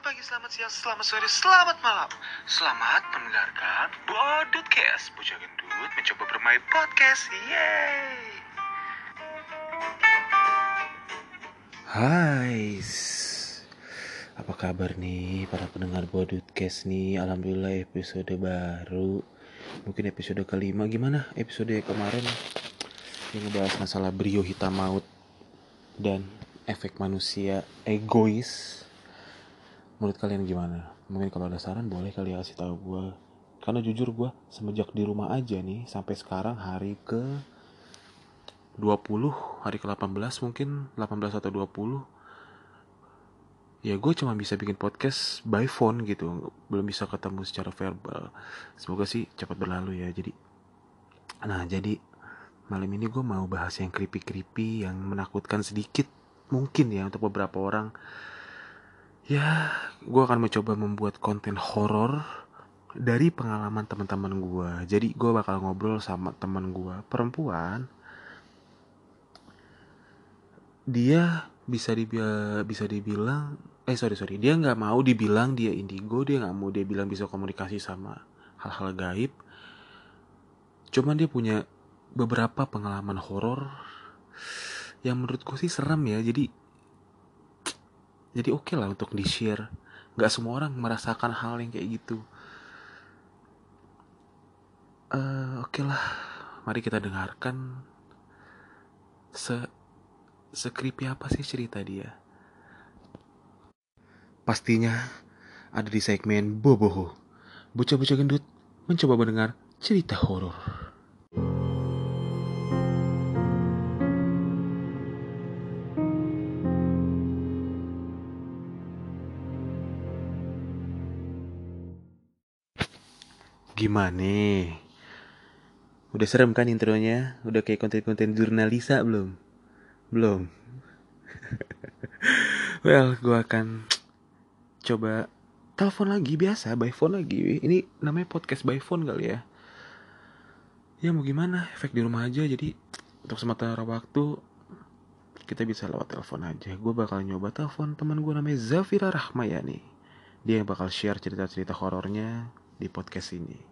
Selamat pagi, selamat siang, selamat sore, selamat malam. Selamat mendengarkan Bodutcast. Bocah gendut mencoba bermain podcast. Yeay. Hai, apa kabar nih para pendengar Bodutcast nih? Alhamdulillah episode baru, mungkin episode kelima. Gimana episode kemarin yang ngebahas masalah brio hitam maut dan efek manusia egois? Menurut kalian gimana? Mungkin kalau ada saran boleh kali ya kasih tahu gue. Karena jujur gue semenjak di rumah aja nih sampai sekarang hari ke 20 hari ke-18 mungkin 18 atau 20 ya gue cuma bisa bikin podcast by phone gitu belum bisa ketemu secara verbal semoga sih cepat berlalu ya jadi nah jadi malam ini gue mau bahas yang creepy creepy yang menakutkan sedikit mungkin ya untuk beberapa orang ya gue akan mencoba membuat konten horor dari pengalaman teman-teman gue jadi gue bakal ngobrol sama teman gue perempuan. Dia bisa dibilang bisa dibilang eh sorry sorry. Dia nggak mau dibilang dia indigo dia nggak mau dia bilang bisa komunikasi sama hal-hal gaib. Cuman dia punya beberapa pengalaman horor yang menurutku sih serem ya. Jadi jadi oke lah untuk di share nggak semua orang merasakan hal yang kayak gitu Eh, oke lah mari kita dengarkan se Sekripi apa sih cerita dia? Pastinya ada di segmen Boboho. Bocah-bocah gendut mencoba mendengar cerita horor. Gimana? Udah serem kan intronya? Udah kayak konten-konten jurnalisa belum? Belum. well, gue akan coba telepon lagi biasa, by phone lagi. Ini namanya podcast by phone kali ya. Ya mau gimana, efek di rumah aja. Jadi untuk sementara waktu kita bisa lewat telepon aja. Gue bakal nyoba telepon teman gue namanya Zafira Rahmayani. Dia yang bakal share cerita-cerita horornya di podcast ini.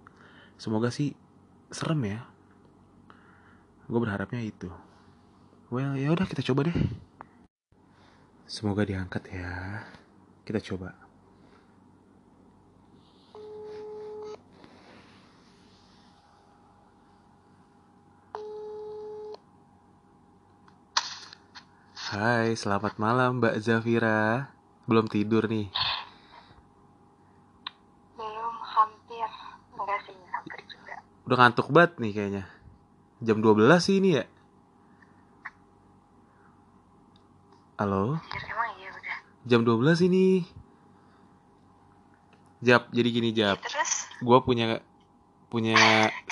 Semoga sih serem ya. Gue berharapnya itu. Well, ya udah kita coba deh. Semoga diangkat ya. Kita coba. Hai, selamat malam Mbak Zafira. Belum tidur nih. belum hampir enggak sih hampir juga Udah ngantuk banget nih kayaknya. Jam 12 sih ini ya. Halo? Iya Jam 12 ini. Jap, jadi gini Jap. terus Gua punya punya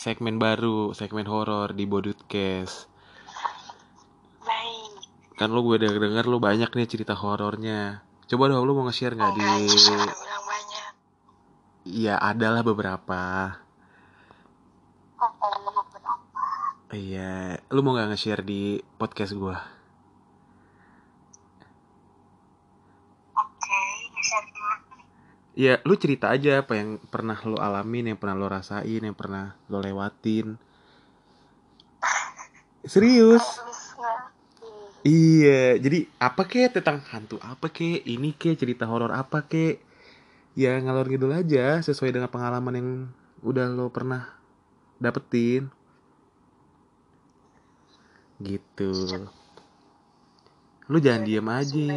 segmen baru, segmen horor di Bodutcast. baik Kan lu gue denger denger lu banyak nih cerita horornya. Coba dong lu mau nge-share nggak di Iya, adalah beberapa. Berapa Iya, lu mau nggak nge-share di podcast gua? oke bisa gimana Ya, lu cerita aja apa yang pernah lu alamin, yang pernah lu rasain, yang pernah lu lewatin. Serius? Iya, jadi apa kek tentang hantu apa kek, ini kek cerita horor apa kek? Ya ngalor ngidul aja sesuai dengan pengalaman yang udah lo pernah dapetin. Gitu. Lu jangan diem aja.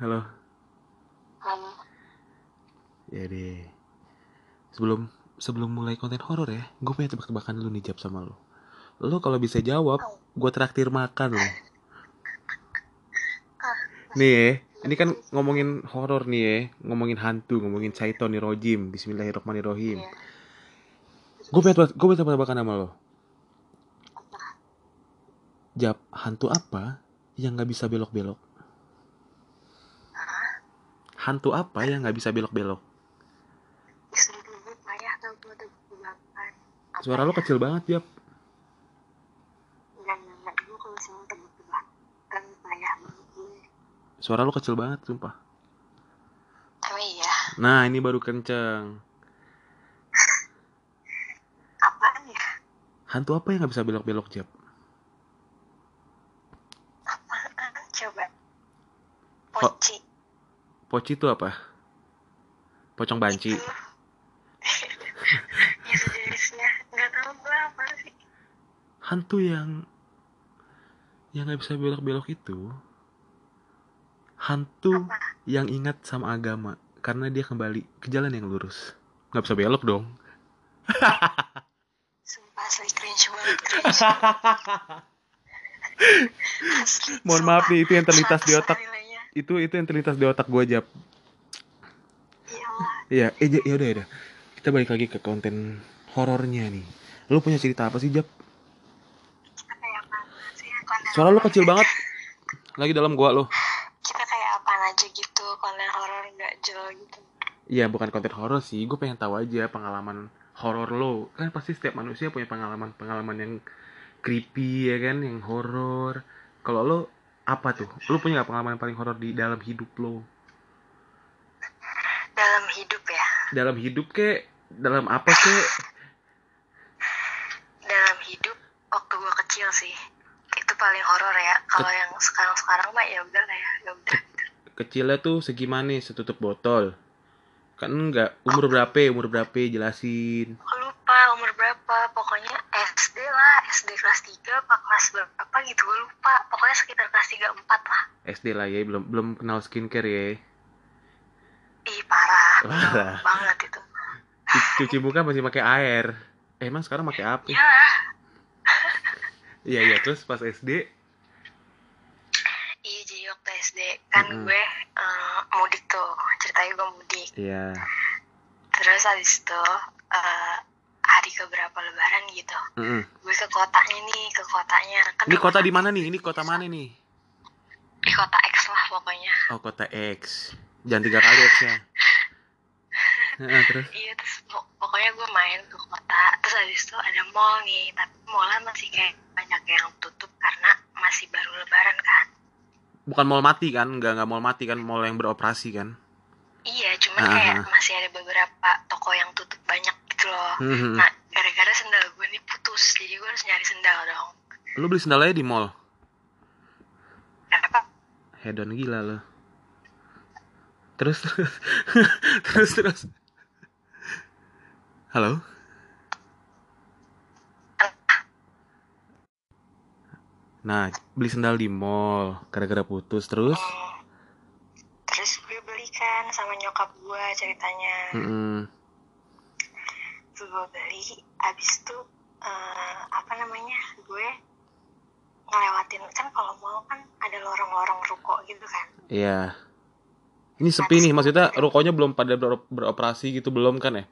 Halo. Halo. Ya deh. Sebelum sebelum mulai konten horor ya, gue punya tebak-tebakan dulu nih jawab sama lo. Lo kalau bisa jawab, gue traktir makan lo. Nih ya, ini kan ngomongin horor nih ya, ngomongin hantu, ngomongin nih rojim, Bismillahirrahmanirrahim. Iya. Gue punya gue tebak-tebakan sama lo. Hantu apa yang nggak bisa belok-belok? Hantu apa yang nggak bisa belok-belok? Suara lo kecil banget, Jap. enggak enggak enggak gue kalau misalnya tebak-tebakan payah banget gue Suara lu kecil banget, sumpah. Emang iya, Nah, ini baru kenceng. apaan ya? Hantu apa yang nggak bisa belok-belok, Jap? Apaan? Coba. Poci. Poci itu apa? Pocong banci. Itu. ya sejenisnya. Gue apa sih. Hantu yang yang nggak bisa belok-belok itu hantu Apa? yang ingat sama agama karena dia kembali ke jalan yang lurus. Nggak bisa belok dong. Sumpah asli cringe banget. Cringe. Asli, Mohon sumpah. maaf nih, itu yang terlintas di 100 otak. nilainya. Itu itu yang terlintas di otak gue, Jap. Iya, eh ya udah ya udah. Kita balik lagi ke konten horornya nih. Lu punya cerita apa sih, Jap? Konten Suara lu kecil banget. Lagi dalam gua lo. Gitu. Iya, bukan konten horor sih. Gue pengen tahu aja pengalaman horor lo. Kan pasti setiap manusia punya pengalaman-pengalaman yang creepy ya kan, yang horor. Kalau lo apa tuh? Lo punya gak pengalaman paling horor di dalam hidup lo? Dalam hidup ya. Dalam hidup kek, dalam apa kek? dalam hidup waktu gue kecil sih itu paling horor ya kalau yang sekarang sekarang mah ya udah lah ya ya udah Kecilnya tuh segimana? Setutup botol. Kan enggak umur berapa? Umur berapa? Jelasin. Lupa umur berapa pokoknya SD lah SD kelas 3 apa kelas berapa gitu gue lupa pokoknya sekitar kelas 3 4 lah SD lah ya, belum belum kenal skincare ya. ih parah Parah. banget itu Cu- Cuci muka masih pakai air. Eh, emang sekarang pakai apa? ya Iya iya terus pas SD SD kan Mm-mm. gue eh, mudik tuh ceritanya gue mudik Iya. terus habis itu eh, hari keberapa lebaran gitu Mm-mm. gue ke kotanya nih ke kotanya kan Ini kota di mana nih? Ini kota mana nih? di kota X lah pokoknya Oh kota X. Jangan tiga kali X ya. Heeh, terus iya terus pok- pokoknya gue main ke kota terus habis itu ada mall nih tapi mallnya masih kayak banyak yang tutup karena masih baru lebaran kan bukan mall mati kan? Enggak enggak mall mati kan? Mall yang beroperasi kan? iya cuman Ah, kayak ah. masih ada beberapa toko yang tutup banyak gitu loh Hmm. nah gara-gara sendal gue nih putus jadi gue harus nyari sendal dong Lu beli sendalnya di mall? kenapa Hedon gila lo. Terus terus terus terus. Halo? Nah, beli sendal di mall gara-gara putus terus. Hmm. terus gue belikan sama nyokap gue ceritanya Mm-mm. Terus gue beli abis itu eh, apa namanya gue ngelewatin kan kalau mall kan ada lorong-lorong ruko gitu kan Iya. Ini sepi nih, maksudnya rukonya belum pada ber- beroperasi gitu belum kan ya?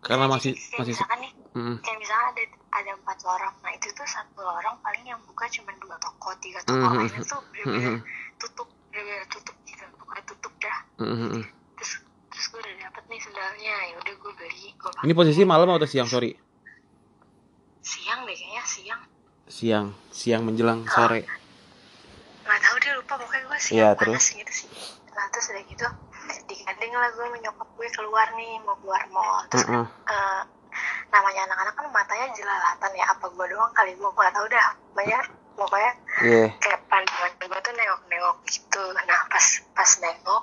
Karena Jadi masih kayak masih misalkan nih Mm. kayak misalnya ada ada empat lorong nah itu tuh satu lorong paling yang buka cuma dua toko tiga toko Mhm. lainnya tuh bener-bener Mhm. tutup bener-bener tutup gitu pokoknya tutup dah Mm-mm. terus terus gue udah dapet nih sendalnya ya udah gue beli gue pakai Ini posisi malam atau siang? Sorry. siang deh kayaknya siang Siang, siang menjelang sore. nggak tahu dia lupa pokoknya gue siang Iya, panas gitu sih nah terus udah gitu digandeng lah gue menyokap gue keluar nih mau keluar mall terus Mm-mm. eh, namanya anak-anak kan matanya jelalatan ya. Apa gue doang kali? Gue nggak tahu dah. Banyak pokoknya Iya. kayak pandangan gue tuh nengok-nengok gitu. Nah pas pas nengok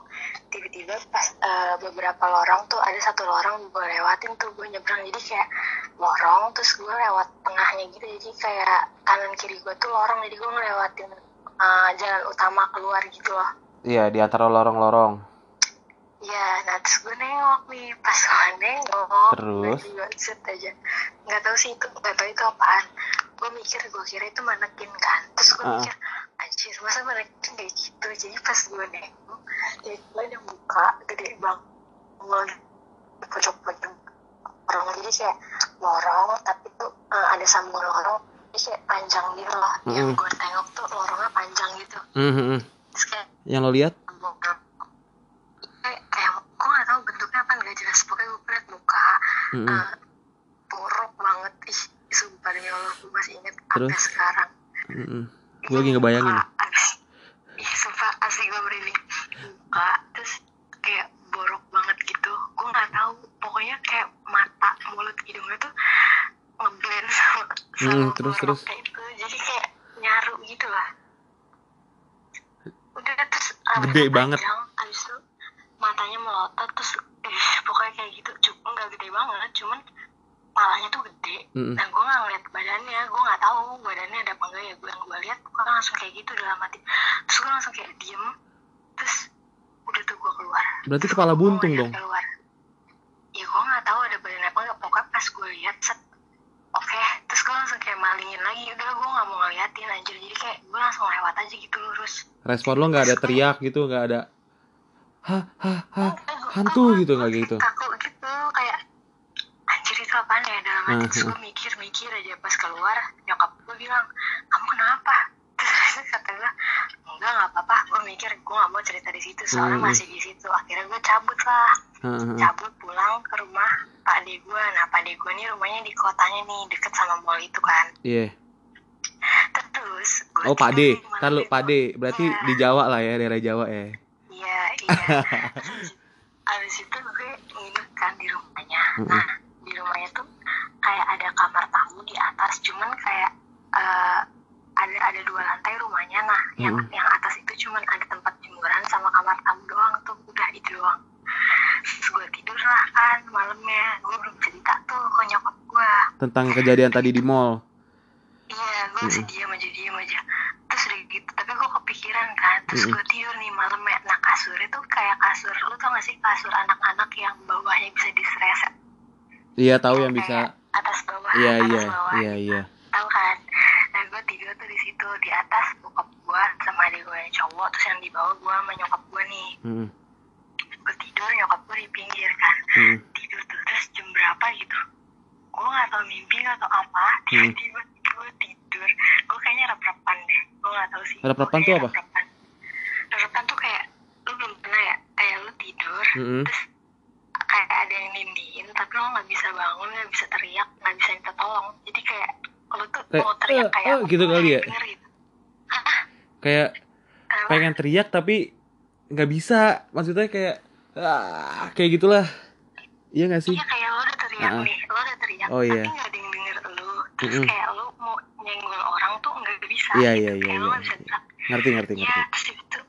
tiba-tiba pas eh, beberapa lorong tuh ada satu lorong gue lewatin tuh gue nyebrang. Jadi kayak lorong terus gue lewat tengahnya gitu. Jadi kayak kanan kiri gue tuh lorong. Jadi gue ngelewatin eh, jalan utama keluar gitu loh. Iya, di antara lorong-lorong. Nah terus gue nengok nih, pas gue nengok, Terus? gue set aja, nggak tahu sih itu, nggak tahu itu apaan. Gue mikir, gue kira itu manekin kan, terus gue Ah. mikir, anjir masa manekin kayak gitu, jadi pas gue nengok, ya gue ada muka gede banget, pojok-pojok lorong, jadi kayak lorong, tapi tuh eh, ada sambung lorong, jadi kayak panjang gitu loh, yang Mm-mm. gue tengok tuh lorongnya panjang gitu, Mhm. terus kayak Yang lo lihat? mm -hmm. uh, ah, buruk banget. Ih sumpah demi allah gue masih inget Terus? sampai sekarang. Mm -hmm. gue lagi ngebayangin. iya sumpah asli gue merinding enggak terus kayak borok banget gitu. Gue nggak tahu pokoknya kayak mata mulut gitu, hidungnya tuh ngeblend sama, sama mm, terus terus? kayak itu jadi kayak nyaru gitu lah. Udah terus ah, gede banget. Mm-mm. nah gue nggak ngeliat badannya gue nggak tahu badannya ada apa enggak ya. Gue yang gue lihat gue langsung kayak gitu dalam hati. Terus gue langsung kayak diem terus udah tuh gue keluar. Berarti kepala Gua buntung dong. keluar. Ya gue nggak tahu ada badan apa enggak pokoknya pas gue lihat set. Oke terus gue langsung kayak malingin lagi. Udah gue nggak mau ngeliatin anjir. Jadi kayak gue langsung lewat aja gitu lurus. Respon lo nggak ada teriak gitu, nggak ada hah hah hah hantu gitu nggak gitu. kaku gitu kayak anjir itu apaan ya? Dalam hati terus Uh-huh. gue mikir-mikir aja pas keluar nyokap gue bilang kamu kenapa terus kata gue enggak nggak apa-apa gue mikir gue nggak mau cerita di situ soalnya Hmm. masih di situ akhirnya gue cabut lah Hah, hah. cabut pulang ke rumah pak de gue nah pak de gue nih rumahnya di kotanya nih deket sama mall itu kan Iya. terus gua Oh Pak tidur D, di malam kan lu. Pak D, berarti Iya. di Jawa lah ya, daerah Jawa ya. Iya, iya. Terus Abis itu gue nginep kan di rumahnya. Mm-mm. Nah, di rumahnya tuh kayak ada kamar tamu di atas, cuman kayak eh, ada ada dua lantai rumahnya. Nah, yang Mm-mm. yang itu cuman ada tempat jemuran sama kamar tamu doang tuh, udah itu doang. Terus gue tidur lah kan malamnya, gue belum cerita tuh ke nyokap gue. Tentang kejadian tadi di mall. Iya, gue masih diam aja diam aja. Terus udah gitu, tapi gue kepikiran kan. Terus Mm-mm. gue tidur nih malamnya. Nah kasurnya tuh kayak kasur, lu tau gak sih kasur anak-anak yang bawahnya bisa disereset? Iya tahu yang Kayak bisa. atas bawah, Iya atas iya bawah. iya iya. Tahu kan? Nah gue tidur tuh di situ di atas bokap gue sama adik gue yang cowok. Terus yang di bawah gue sama nyokap gue nih. Mm, Gue tidur nyokap gue di pinggir kan. mm. Tidur tuh terus jam berapa gitu? Gue gak tau mimpi atau apa. Hmm. Tiba-tiba gue tidur. Gue kayaknya rep-repan deh. Gue gak tau sih. Rep-repan tuh apa? Rep-repan. Tuh kayak lu belum pernah ya kayak lu tidur Mm-mm. terus kayak ada yang nindiin tapi lo nggak bisa bangun nggak bisa teriak nggak bisa minta tolong jadi kayak lo tuh Kayak, mau teriak "Eh, kayak eh," gitu "Oh, kali ya? gitu. Kayak Kenapa? pengen teriak tapi nggak bisa. Maksudnya kayak ah, kayak gitulah. Iya nggak sih? Iya kayak lo udah teriak Ah. nih, lo udah teriak, Oh, iya. tapi nggak ada yang denger lo. Terus Mm-mm. kayak lo mau nyenggol orang tuh nggak bisa. Iya, gitu. iya, iya, Kayak lo iya, nggak bisa iya. Ngerti ngerti Iya, ngerti. terus itu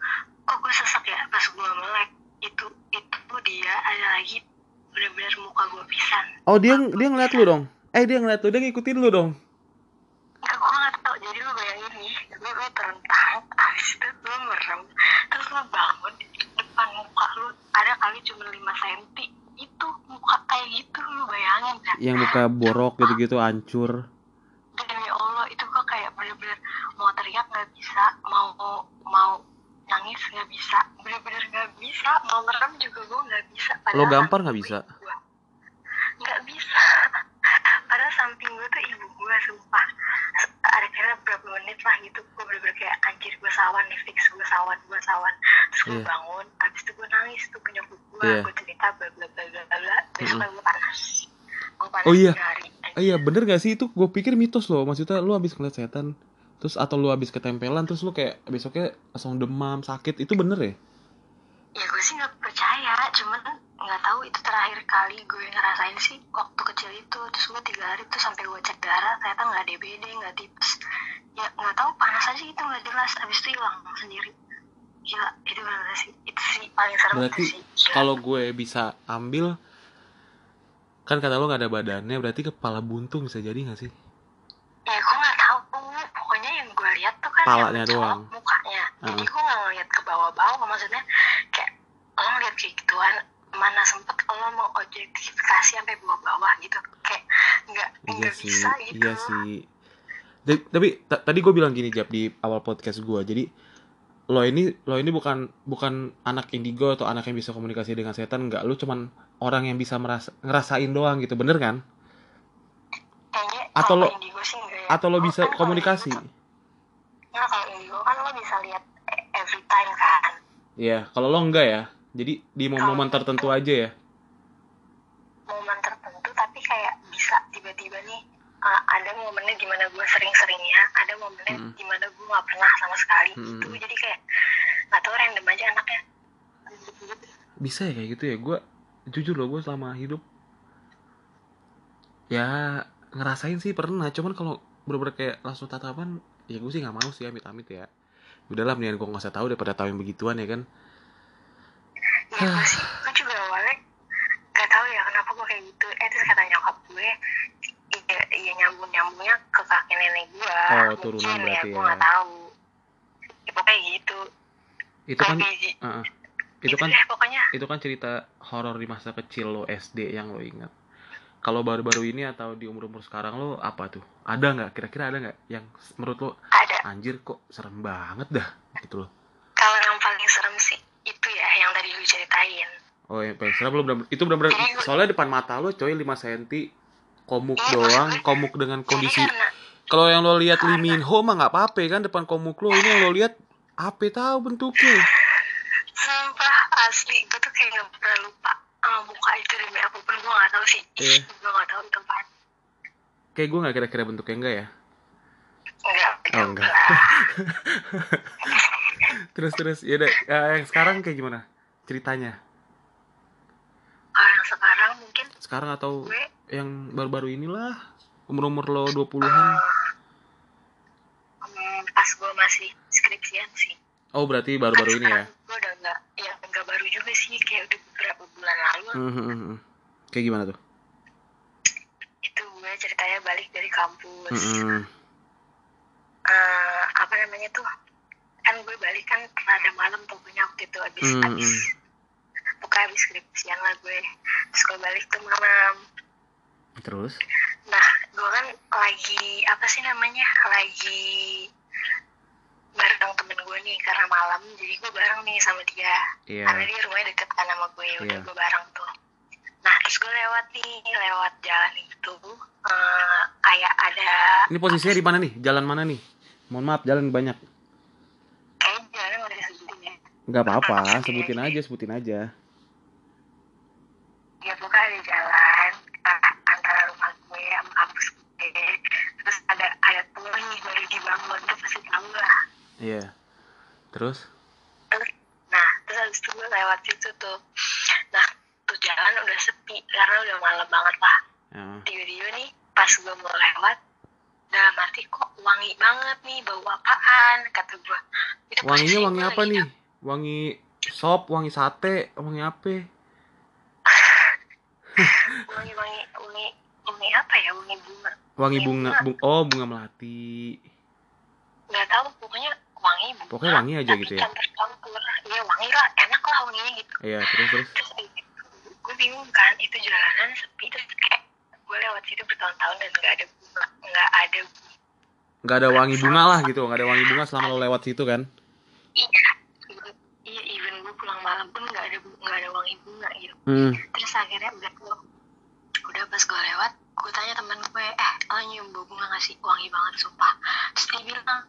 kok gue sesak ya pas gue melek itu itu dia ada lagi bener-bener muka gue pisan. Oh dia dia ngeliat lu dong. Eh dia ngeliat lu, dia ngikutin lu dong. Enggak, gue nggak tahu. Jadi lo bayangin nih, gue gue terentang, habis itu lo merem, terus lo bangun depan muka lo ada kali cuma 5 cm itu muka kayak gitu lo bayangin kan? Yang muka borok gitu-gitu hancur. demi Allah itu kok kayak bener-bener mau teriak nggak bisa mau mau nangis nggak bisa. Bener-bener nggak bisa. Mau merem juga gue nggak bisa. Lo gampar nggak bisa? nggak bisa. Padahal samping gue tuh ibu gue sumpah. Ada kira berapa menit lah gitu gue bener-bener kayak anjir gue sawan nih fix gue sawan gue sawan. Terus gue Iya. bangun habis itu gue nangis tuh punya gue Iya. gue cerita bla bla bla bla bla bla. Besoknya gue panas. Gue panas Oh iya. hari Oh iya bener gak sih? Itu gue pikir mitos loh. Maksudnya lu habis ngeliat setan Terus atau lu habis ketempelan Terus lu kayak besoknya langsung demam sakit Itu bener ya? ya gue sih nggak percaya cuman nggak tahu itu terakhir kali gue ngerasain sih waktu kecil itu terus gue tiga hari tuh sampai gue cek darah ternyata nggak DBD nggak tipes ya nggak tahu panas aja itu nggak jelas abis itu hilang sendiri gila itu bener sih itu sih paling serem Berarti itu sih Gila. kalau gue bisa ambil Kan kata lu gak ada badannya Berarti kepala buntung bisa jadi gak sih? ya gue nggak tahu pokoknya yang gue lihat tuh kan Palanya yang mencolok doang. mukanya. Jadi Heeh. gue nggak ngeliat ke bawah-bawah maksudnya kayak lo ngeliat kayak gituan mana sempet lo mau objektifikasi sampai bawah-bawah gitu. Kayak nggak Iya nggak sih bisa gitu. Iya sih. Tapi ta- tadi gue bilang gini Jap Di awal podcast gue Jadi lo ini lo ini bukan bukan anak indigo atau anak yang bisa komunikasi dengan setan enggak lu cuman orang yang bisa merasa ngerasain doang gitu. Bener kan? Kayaknya Atau lo- ya. atau lo bisa kan komunikasi nggak kalau indigo kan lo bisa lihat every time kan Iya, kalau lo enggak ya. Jadi di momen-momen tertentu itu- aja ya. momen tertentu tapi kayak bisa tiba-tiba nih uh, ada momennya gimana gue sering-seringnya ada momennya Mm. gimana gue nggak pernah sama sekali Mm. itu jadi kayak nggak tahu random aja anaknya. Bisa ya kayak gitu ya. Gue jujur loh gue selama hidup ya ngerasain sih pernah. Cuman kalau bener-bener kayak langsung tatapan ya gue sih nggak mau sih amit-amit ya udahlah mendingan gue nggak usah tahu daripada tahu yang begituan ya kan gue sih, gue juga awalnya gak tahu ya kenapa gue kayak gitu. Eh terus kata nyokap gue, iya, iya nyambung nyambungnya ke kakek nenek gue. Oh, turunan Mungkin berarti ya, gue ya. gak tahu. Ya pokoknya gitu. itu kan biji. uh-uh. itu Gitu kan deh pokoknya. itu kan cerita horor di masa kecil lo SD yang lo ingat kalau baru-baru ini atau di umur-umur sekarang lo apa tuh? Ada nggak? Kira-kira ada nggak yang menurut lo Ada. anjir kok serem banget dah gitu loh. Kalau yang paling serem sih itu ya yang tadi lu ceritain. oh yang paling serem lo bener itu gue- soalnya depan mata lo coy 5 cm komuk Iya, doang maksud gue- komuk dengan kondisi kalau yang lo lihat Karena- Lee Min Ho mah nggak apa-apa kan depan komuk lo ini yang lo lihat apa tahu bentuknya? Sumpah asli gue tuh kayak gak pernah lupa muka itu demi apa pun gue gak tahu sih. Iya. gue gak tahu itu apaan. kayak gue nggak kira-kira bentuknya enggak ya Enggak, Oh, enggak. lah. terus terus ya udah eh, yang sekarang kayak gimana ceritanya Kalau yang sekarang mungkin sekarang atau gue yang baru-baru inilah umur-umur lo 20-an eh, hmm, pas gue masih skripsian sih. oh berarti baru-baru ini ya Gue udah nggak, ya nggak baru juga sih, kayak udah bulan lalu. Hmm, hmm, hmm, hmm. kayak gimana tuh Itu gue ceritanya balik dari kampus. Hmm, hmm. Eh, apa namanya tuh? Kan gue balik kan rada malam pokoknya waktu itu abis Hmm, abis pokoknya abis skripsian lah gue. Terus gue balik tuh malam. terus Nah, gue kan lagi apa sih namanya? Lagi bareng temen gue nih karena malam, jadi gue bareng nih sama dia. iya Karena dia rumahnya deket kan sama gue, ya udah Iya. gue bareng tuh. Nah, terus gue lewat nih, lewat jalan itu, eh, kayak ada ini posisinya di mana nih jalan mana nih mohon maaf jalan banyak kayak jalan nggak disebutin ya. nggak apa-apa sebutin aja sebutin aja Ya pokoknya ada jalan eh, antara rumah gue sama kampus gue. Terus ada ada tol nih baru dibangun tuh pasti tahu iya terus Nah, terus habis itu gue lewat situ tuh. Nah, tuh jalan udah sepi karena udah malam banget lah. ya. Tiba-tiba nih, pas gue mau lewat, dalam arti kok wangi banget nih, bau apaan, kata gue. Itu wanginya wangi apa nih wangi sop wangi sate wangi apa Wangi, wangi, wangi, wangi apa ya, wangi bunga. wangi bunga bung oh bunga melati Gak tahu, pokoknya wangi aja gitu ya? Iya, wangi lah, enak lah wanginya gitu. iya terus terus Terus gue bingung kan, itu jalanan sepi, terus kayak gue lewat situ bertahun-tahun dan gak ada bunga, gak ada nggak ada wangi bunga lah gitu nggak ada wangi bunga selama lo lewat situ kan Iya, iya even gue pulang malam pun nggak ada nggak ada wangi bunga gitu. hmm. Terus akhirnya udah udah pas gue lewat, gue tanya teman gue, eh lo nyium bau bunga nggak sih? Wangi banget sumpah. Terus dia bilang,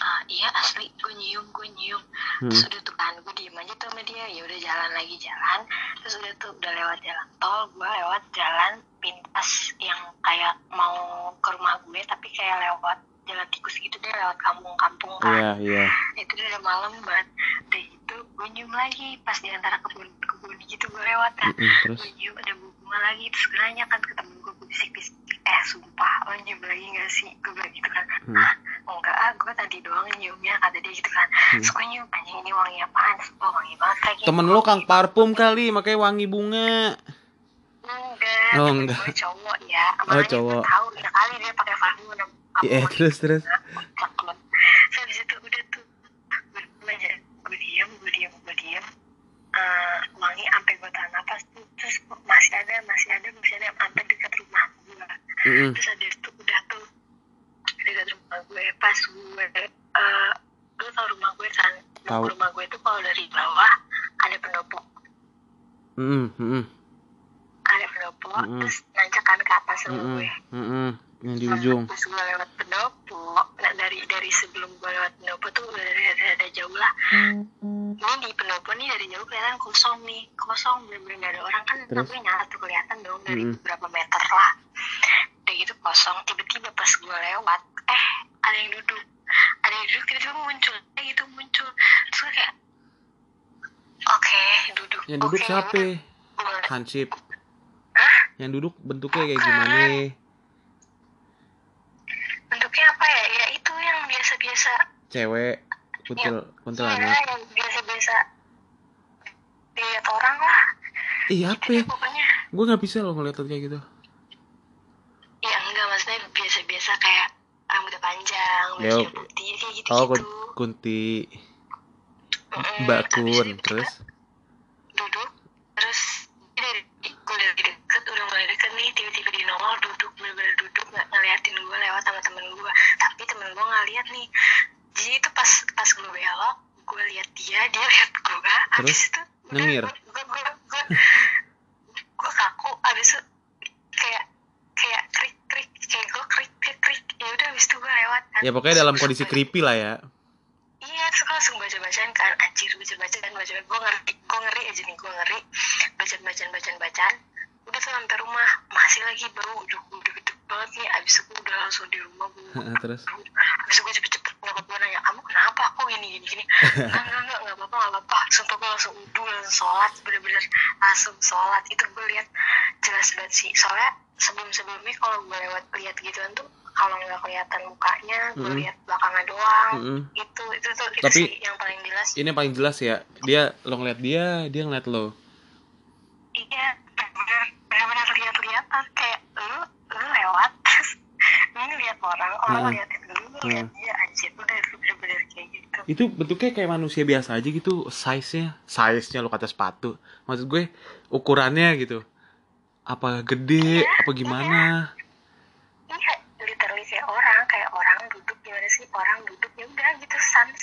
"Ah, iya asli, gue nyium, gue nyium. Hmm. Terus udah tuh kan, gue diem aja tuh sama dia, ya udah jalan lagi jalan. Terus udah tuh udah lewat jalan tol, gue lewat jalan pintas yang kayak mau ke rumah gue, tapi kayak lewat jalan tikus gitu deh, lewat kampung-kampung kan iya itu udah malam banget udah itu gue nyium lagi pas di antara kebun kebun gitu gue lewat kan Mm-mm, terus gue nyium ada bunga lagi terus gue nanya kan ke temen gue gue bisik-bisik. Eh sumpah lo nyium lagi gak sih? Gue bilang gitu kan Hmm. ah enggak ah gue tadi doang nyiumnya kata dia gitu kan. Hmm. terus gue nyium anjing ini wangi apaan? Oh wangi banget lagi. Temen lo kang parfum kali makanya wangi bunga. Enggak Oh, enggak. gue cowok ya. Oh, makanya gue cowok. tahu ya kali dia pakai parfum dan iya terus terus. Terus habis itu udah tuh gue aja gue diem gue diem gue diem. Eh, wangi sampai gue tahan tuh terus masih ada masih ada masih ada sampai dekat rumah gue Mm-mm. terus ada tuh udah tuh dekat rumah gue pas gue eh lu tau rumah gue kan Tahu. rumah gue tuh kalau dari bawah ada pendopo Mm-mm, mm-mm, ada pendopo Mm-mm. terus nanjak kan ke atas rumah mm-mm, gue mm-mm. yang di ujung Pas gue lewat pendopo, nah dari dari sebelum gue lewat pendopo tuh udah dari ada, ada jauh lah. Ini di pendopo nih dari jauh kelihatan kosong nih, kosong bener-bener gak ada orang. Kan Terus? tapi nyala tuh kelihatan dong dari Mm-mm. beberapa meter lah. Udah gitu kosong, tiba-tiba pas gue lewat, eh ada yang duduk, ada yang duduk tiba-tiba muncul, kayak gitu muncul. Terus gue kayak, oke duduk. yang duduk Oke, siapa? Hansip. Hah? yang duduk bentuknya kayak gimana? Bentuknya biasa cewek kuntil Iya, kuntilanak. yang biasa-biasa lihat orang lah iya apa ya? Pokoknya gue nggak bisa loh ngeliat kayak gitu. Ya enggak maksudnya biasa-biasa kayak rambutnya panjang Ya, bajunya putih kayak gitu oh kun- kunti. Mbak kun terus? duduk terus dari gue dari deket udah mulai deket nih tiba-tiba di nongol duduk bener-bener duduk nggak ngeliatin gue lewat sama temen gue tapi temen gue nggak lihat nih. Jadi itu pas pas gue belok gue lihat dia dia lihat gue abis itu udah, Nyengir? gue gue kaku abis itu kayak kayak krik krik kayak gue krik krik krik. Ya udah abis itu gue lewat. Ya pokoknya dalam kondisi creepy lah ya. Iya, terus gue langsung baca-bacaan kan, anjir baca-bacaan, baca gue ngeri, gue ngeri aja nih, gue ngeri, bacaan-bacaan, bacaan-bacaan, udah tuh sampai rumah, masih lagi bau, udah udah gede banget nih, abis itu gue udah langsung di rumah, gue terus? Abis itu gue cepet-cepet nyokap gue nanya, kamu kenapa, kok gini, gini, gini, enggak, enggak, enggak, enggak apa-apa, enggak apa-apa, sumpah gue langsung udah, langsung sholat, bener-bener langsung sholat, itu gue lihat jelas banget sih, soalnya sebelum-sebelumnya kalau gue lewat lihat gituan tuh, kalau nggak kelihatan mukanya, gue Mm-mm. lihat belakangnya doang, Mm-mm. itu itu tuh itu Tapi- sih yang paling jelas. ini yang paling jelas ya dia lo ngeliat dia dia ngeliat lo. Iya bener bener lihat-lihatan kayak lu lu lewat. Terus lu lihat orang orang Hmm. liatin lu lihat dia anjir udah itu bener-bener kayak gitu itu bentuknya kayak manusia biasa aja gitu size nya size nya lo kata sepatu. Maksud gue ukurannya gitu. Apa gede Iya, apa gimana? iya. Literally kayak orang kayak orang duduk gimana sih? Orang duduk ya udah gitu sans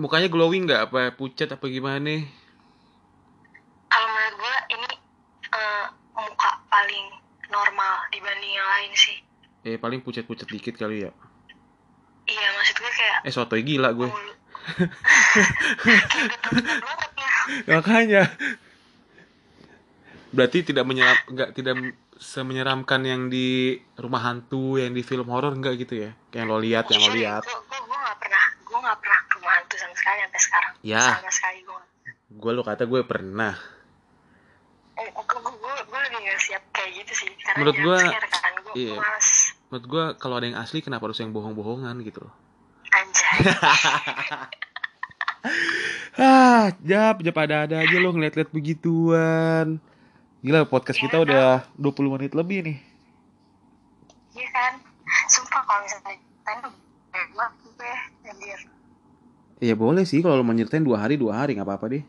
mukanya glowing nggak? Apa pucat apa gimana? Kalau menurut gue ini eh, muka paling normal dibanding yang lain sih. Eh paling pucat-pucat dikit kali ya iya maksud gue kayak eh sotoy gila gue. Mulu kayak udah temen banget ya makanya. Berarti tidak menyeram nggak tidak semenyeramkan yang di rumah hantu yang di film horor enggak gitu ya? Yang lo lihat yang lo lihat. gue gue gak pernah gue gak pernah ke rumah hantu sama sekali sampai sekarang. Ya. sama sekali gue gue lo kata gue pernah. Gue gue gue lebih gak siap kayak gitu sih. Karena Menurut scare kan gue iya. menurut gue kalau ada yang asli kenapa harus yang bohong-bohongan gitu loh ah jap jap ada ada aja lo ngeliat-liat begituan. Gila podcast kita udah 20 menit lebih nih. Iya kan? Sumpah kalau misalnya anjir. Ya boleh sih kalau lo mau nyeritain dua hari dua hari nggak apa-apa deh.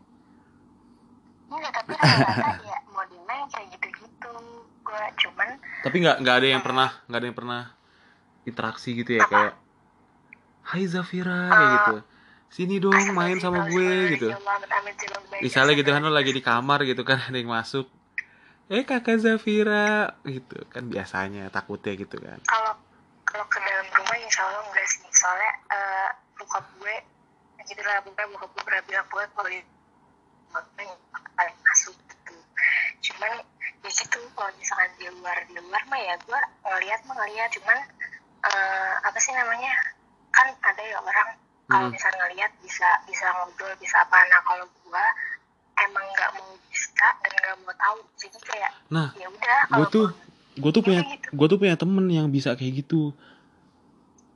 Enggak tapi rata-rata ya modelnya yang kayak gitu-gitu. Gue cuman tapi nggak nggak ada yang pernah nggak ada yang pernah interaksi gitu ya kayak Hai Zafira kayak gitu. Sini dong main sama gue gitu. Misalnya gitu kan lo lagi di kamar gitu kan ada yang masuk. Eh kakak Zafira gitu kan biasanya takutnya gitu kan. Kalau kalau ke dalam rumah insya Allah enggak sih. Soalnya eh bokap gue gitu lah bukan bokap gue pernah bilang gue kalau paling masuk gitu. Cuman di situ kalau misalkan di luar di luar mah ya gue ngeliat mah ngeliat. Cuman eh apa sih namanya kan ada ya orang kalau Hmm. misalnya ngeliat bisa bisa ngobrol bisa apa. Nah kalau gue emang nggak mau bisa dan nggak mau tahu jadi kayak nah ya udah kalau tuh gue tuh punya Iya, gitu. gue tuh punya temen yang bisa kayak gitu.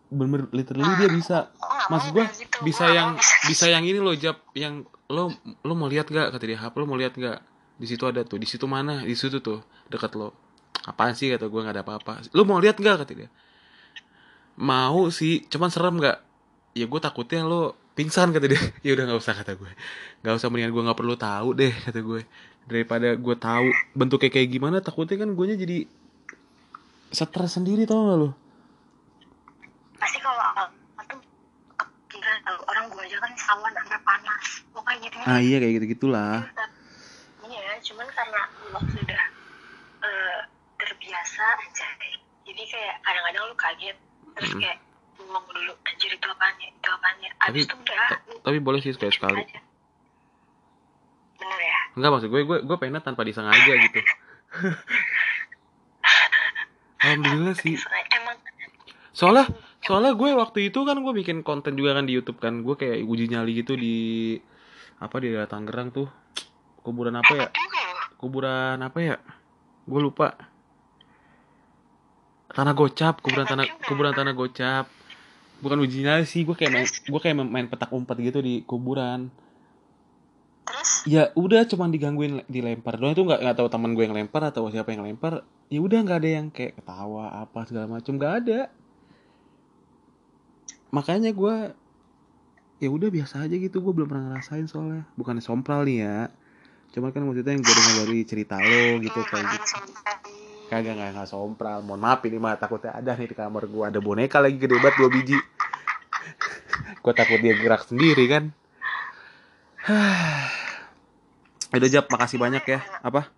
Bener literally dia bisa. Oh, maksud gue gitu. bisa Gua yang bisa. bisa yang ini loh jap yang lo lo mau lihat gak kata dia apa lo mau lihat gak di situ ada tuh di situ mana? Di situ tuh dekat lo. Apaan sih? kata gue nggak ada apa-apa. Lo mau lihat gak kata dia mau sih cuman serem gak ya gue takutnya lo pingsan kata dia. Ya udah nggak usah kata gue nggak usah mendingan gue nggak perlu tahu deh kata gue daripada gue tahu bentuknya kayak gimana takutnya kan gue jadi stres sendiri tau gak lo? Pasti kalau kepikiran kalau orang gua aja kan sawan sampai panas. Pokoknya gitu ah iya kayak gitu gitulah iya cuman karena gua sudah eh, terbiasa aja. Jadi kayak kadang-kadang lu kaget terus Mm. kayak ngomong dulu anjir itu apaan ya itu apaan ya Tapi- abis itu udah tapi boleh sih sekali sekali aja. bener ya Enggak maksud gue, gue gue pengen tanpa disengaja gitu. Alhamdulillah sih. emang Soalnya soalnya gue waktu itu kan gue bikin konten juga kan di YouTube kan. Gue kayak uji nyali gitu di apa di daerah Tangerang tuh. Kuburan apa ya? loh Kuburan apa ya? Gue lupa. Tanah Gocap, kuburan tanah kuburan tanah Gocap. bukan uji nyali sih gue kayak main gue kayak main petak umpet gitu di kuburan. Terus? Ya udah cuman digangguin dilempar doang. Itu nggak nggak tahu teman gue yang lempar atau siapa yang lempar. Ya udah nggak ada yang kayak ketawa apa segala macam nggak ada. Makanya gue ya udah biasa aja gitu. Gue belum pernah ngerasain soalnya. Bukan sompral nih ya. Cuman kan maksudnya yang gue dengar dari cerita lo gitu kayak gitu. langsung tadi. Kagak nggak nggak sompral. Mohon maaf ini mah takutnya ada nih di kamar gue ada boneka lagi gede banget dua biji. Gue takut dia gerak sendiri kan? Udah jawab makasih banyak ya. Apa?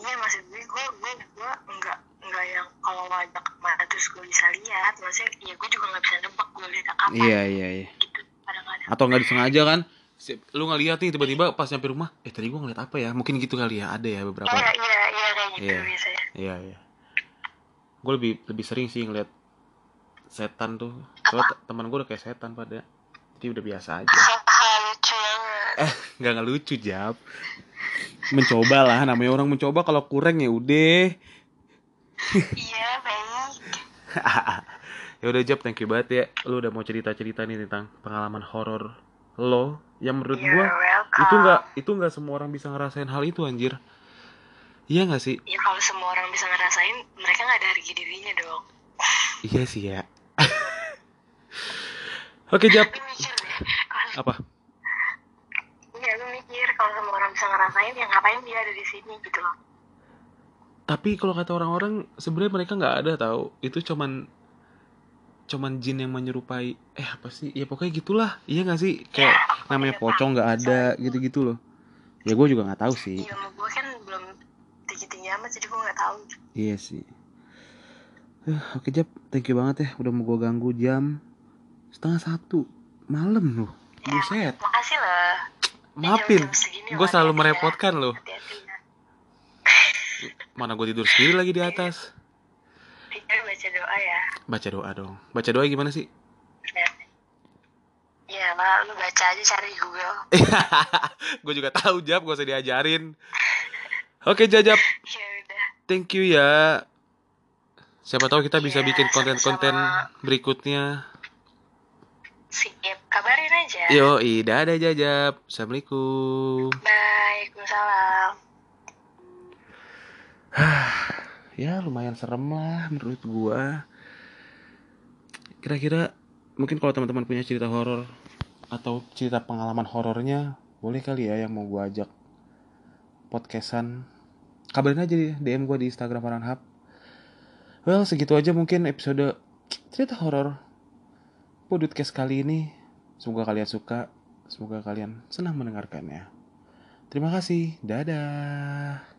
Iya, maksud gue gue gue gue enggak enggak yang kalau ngajak terus gue bisa lihat. Maksudnya ya gue juga nggak bisa nebak gue lihat kapan. Iya iya iya. Gitu kadang-kadang. Atau nggak disengaja kan? Lu nggak lihat nih tiba-tiba pas nyampe rumah eh tadi gua ngeliat apa ya? Mungkin gitu kali ya ada ya beberapa. Iya iya iya. Gitu Iya. biasanya iya iya. Gue lebih lebih sering sih ngeliat setan tuh. Soalnya te- teman gue udah kayak setan pada. Jadi udah biasa aja. Hahaha lucu banget. Eh nggak nggak lucu jawab mencoba lah namanya orang mencoba. Kalau kurang ya udah. Iya baik. Ya udah jawab thank you banget ya. Lu udah mau cerita cerita nih tentang pengalaman horor lo. Yang menurut welcome itu nggak itu nggak semua orang bisa ngerasain hal itu anjir iya nggak sih? Ya kalau semua orang bisa ngerasain mereka nggak ada harga dirinya dong. Iya sih ya. Oke kalau apa? Iya lu mikir kalau semua orang bisa ngerasain ya ngapain dia ada di sini gitu loh. Tapi kalau kata orang-orang sebenarnya mereka nggak ada tahu itu cuman cuman jin yang menyerupai eh apa sih? Ya pokoknya gitulah. Iya nggak sih? Kayak namanya pocong nggak ada gitu-gitu loh. Ya gue juga nggak tahu sih. Ilmu gue kan amat jadi gue nggak tahu. Iya sih. Eh, oke Jap, thank you banget ya udah mau gue ganggu jam setengah satu malam loh. Buset. makasih loh maafin. gue loh, selalu ya. merepotkan loh. Ya. Mana gue tidur sendiri lagi di atas. Jadi baca doa ya. Baca doa dong. Baca doa gimana sih? Ya ya lah lu baca aja cari Google. Gue juga tahu Jap gak usah diajarin oke Jajap. Ya udah. Thank you ya. Siapa tahu kita bisa Iya, bikin konten-konten berikutnya. Sip kabarin aja. Yo dadah Jajap. Assalamualaikum. Waalaikumsalam. Ya lumayan serem lah menurut gua. Kira-kira mungkin kalau teman-teman punya cerita horor atau cerita pengalaman horornya boleh kali ya yang mau gua ajak podcastan kabarin aja di DM gua di Instagram Farhanhab well segitu aja mungkin episode cerita horor podcast kali ini. Semoga kalian suka semoga kalian senang mendengarkannya. Terima kasih. Dadah